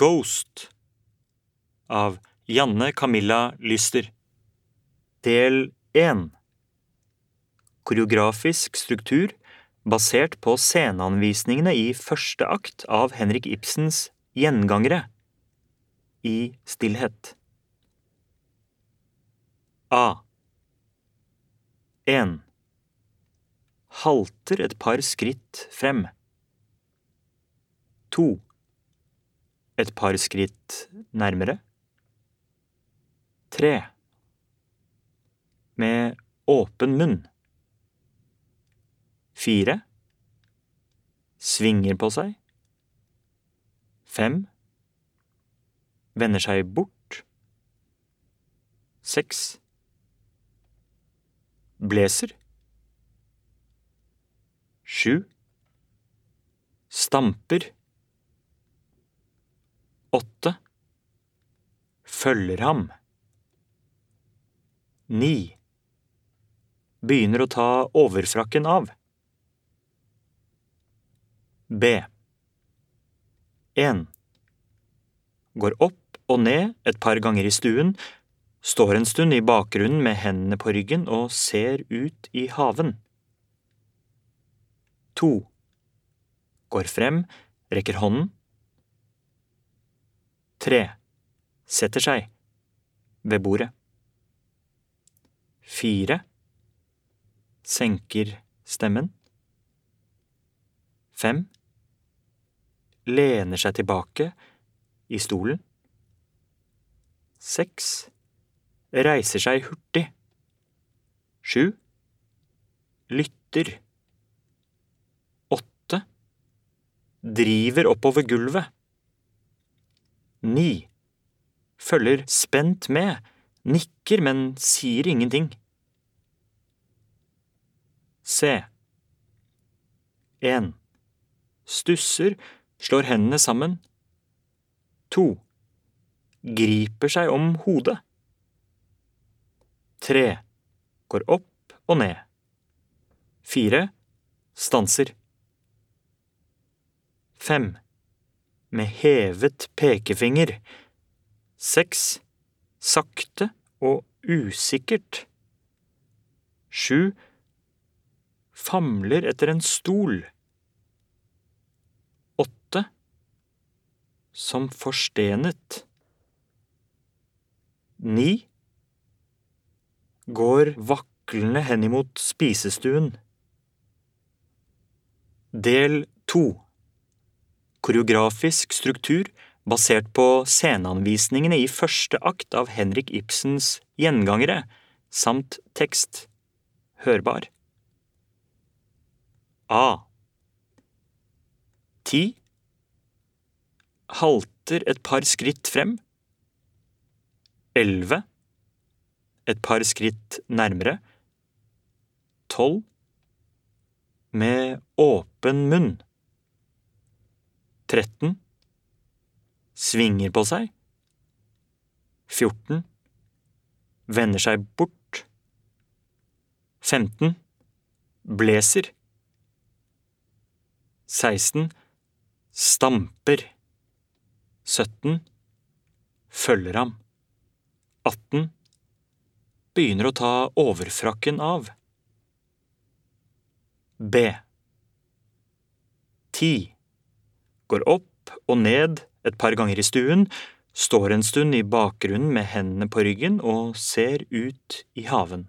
Ghost av Janne Camilla Lyster. Del 1 Koreografisk struktur basert på sceneanvisningene i første akt av Henrik Ibsens Gjengangere i stillhet. A. 1. Halter et par skritt frem. 2. Et par skritt nærmere. Tre. Med åpen munn. Fire. Svinger på seg. Fem. Vender seg bort. Seks. Blazer. Sju. Stamper. 8. Følger ham. Ni Begynner å ta overfrakken av. B. En Går opp og ned et par ganger i stuen, står en stund i bakgrunnen med hendene på ryggen og ser ut i haven. To Går frem, rekker hånden. 3. Setter seg ved bordet. 4. Senker stemmen. 5. Lener seg tilbake i stolen. 6. Reiser seg hurtig. 7. Lytter. 8. Driver oppover gulvet. 9. Følger spent med, nikker, men sier ingenting. C. 1. Stusser, slår hendene sammen. 2. Griper seg om hodet. 3. Går opp og ned. 4. Stanser. 5. Med hevet pekefinger. Seks Sakte og usikkert. Sju Famler etter en stol. Åtte Som forstenet. Ni Går vaklende henimot spisestuen. Del 2 Koreografisk struktur basert på sceneanvisningene i første akt av Henrik Ibsens Gjengangere, samt tekst. Hørbar. A. Ti. Halter et par skritt frem. 11. Et par skritt nærmere. 12. Med åpen munn. 13. Svinger på seg. 14. Vender seg bort. 15. Blazer. 16. Stamper. 17. Følger ham. 18. Begynner å ta overfrakken av. B. 10. Går opp og ned et par ganger i stuen, står en stund i bakgrunnen med hendene på ryggen og ser ut i haven.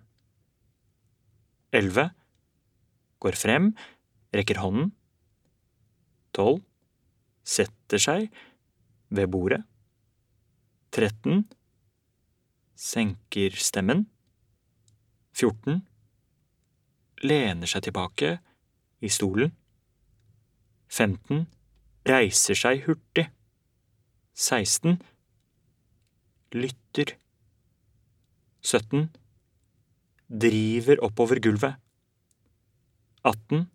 11. Går frem, rekker hånden. 12. Setter seg ved bordet. 13. Senker stemmen. 14. Lener seg tilbake i stolen. 15. Reiser seg hurtig. 16. Lytter. 17. Driver oppover gulvet. 18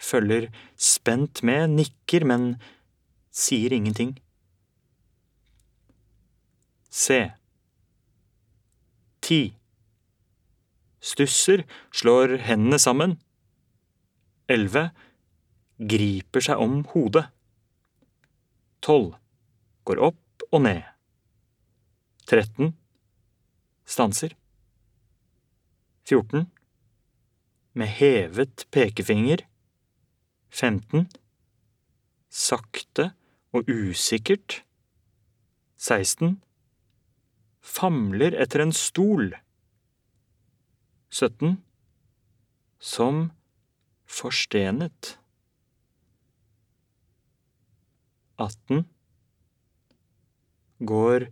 følger spent med, nikker, men sier ingenting. C. Ti. Stusser, slår hendene sammen. Elleve. Griper seg om hodet. Tolv. går opp og ned. 13 stanser. 14 med hevet pekefinger. 15 sakte og usikkert. 16 famler etter en stol. 17 som forstenet. 18 går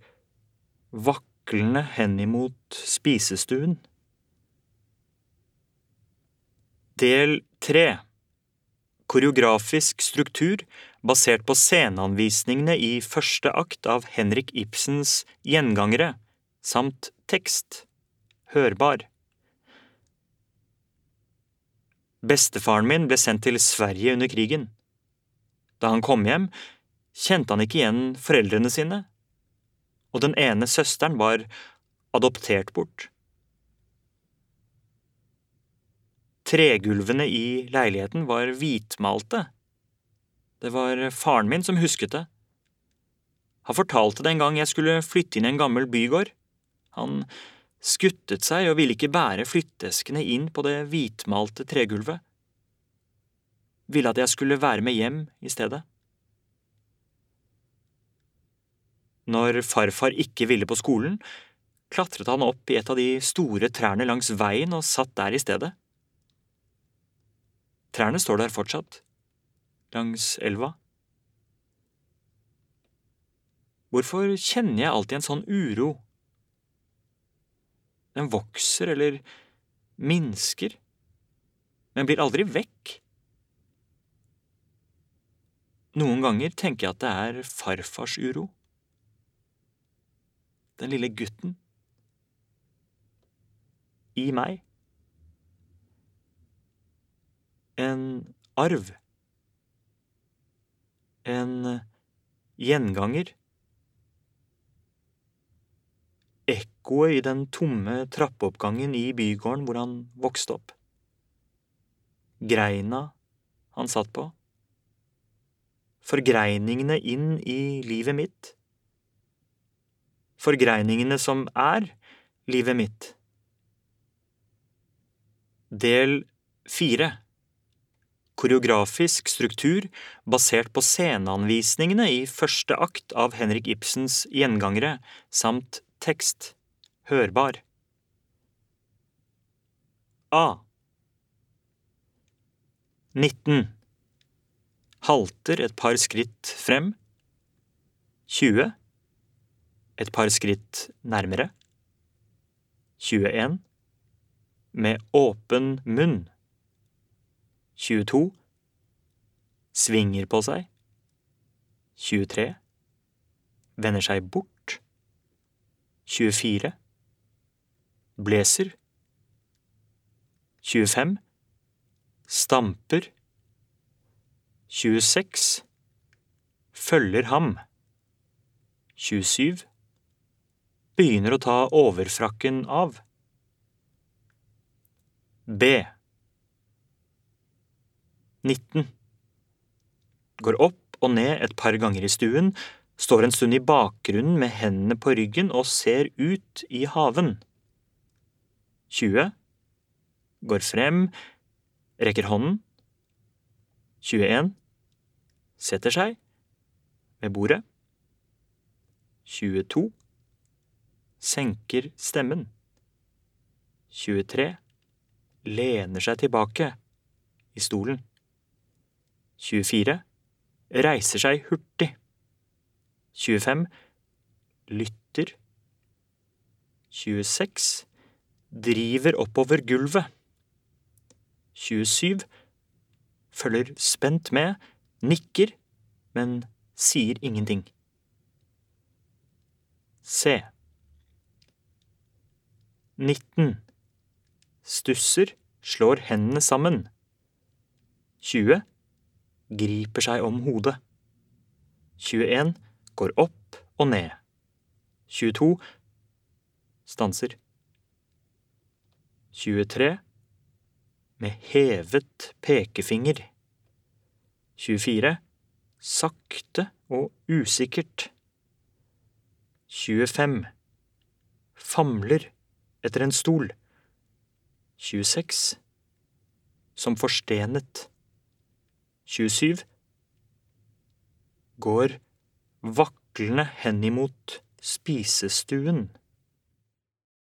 vaklende henimot spisestuen. Del 3 Koreografisk struktur basert på sceneanvisningene i første akt av Henrik Ibsens Gjengangere, samt tekst. Hørbar. Bestefaren min ble sendt til Sverige under krigen. Da han kom hjem, kjente han ikke igjen foreldrene sine, og den ene søsteren var adoptert bort. Tregulvene i leiligheten var hvitmalte. Det var faren min som husket det. Han fortalte det en gang jeg skulle flytte inn i en gammel bygård. Han skuttet seg og ville ikke bære flytteskene inn på det hvitmalte tregulvet. Ville at jeg skulle være med hjem i stedet. Når farfar ikke ville på skolen, klatret han opp i et av de store trærne langs veien og satt der i stedet. Trærne står der fortsatt, langs elva. Hvorfor kjenner jeg alltid en sånn uro? Den vokser eller minsker, men blir aldri vekk. Noen ganger tenker jeg at det er farfars uro den lille gutten, i meg. En arv. En gjenganger. Ekkoet i den tomme trappeoppgangen i bygården hvor han vokste opp. Greina han satt på. Forgreiningene inn i livet mitt forgreiningene som er livet mitt. Del fire Koreografisk struktur basert på sceneanvisningene i første akt av Henrik Ibsens Gjengangere, samt tekst. Hørbar. A. 19. Halter et par skritt frem. 20 et par skritt nærmere. 21. Med åpen munn. 22. Svinger på seg. 23. Vender seg bort. 24. Bleser. 25. Stamper. 26. Følger ham. 27 begynner å ta overfrakken av. B. 19. Går opp og ned et par ganger i stuen, står en stund i bakgrunnen med hendene på ryggen og ser ut i haven. 20. Går frem, rekker hånden. 21. Setter seg ved bordet. 22 senker stemmen. 23. Lener seg tilbake i stolen. 24. Reiser seg hurtig. 25. Lytter. 26. Driver oppover gulvet. 27. Følger spent med, nikker, men sier ingenting. Se. 19. Stusser, slår hendene sammen. 20. Griper seg om hodet. 21. Går opp og ned. 22. Stanser. 23. Med hevet pekefinger. 24. Sakte og usikkert. 25. Famler etter en stol. 26. Som forstenet. 27. Går vaklende henimot spisestuen.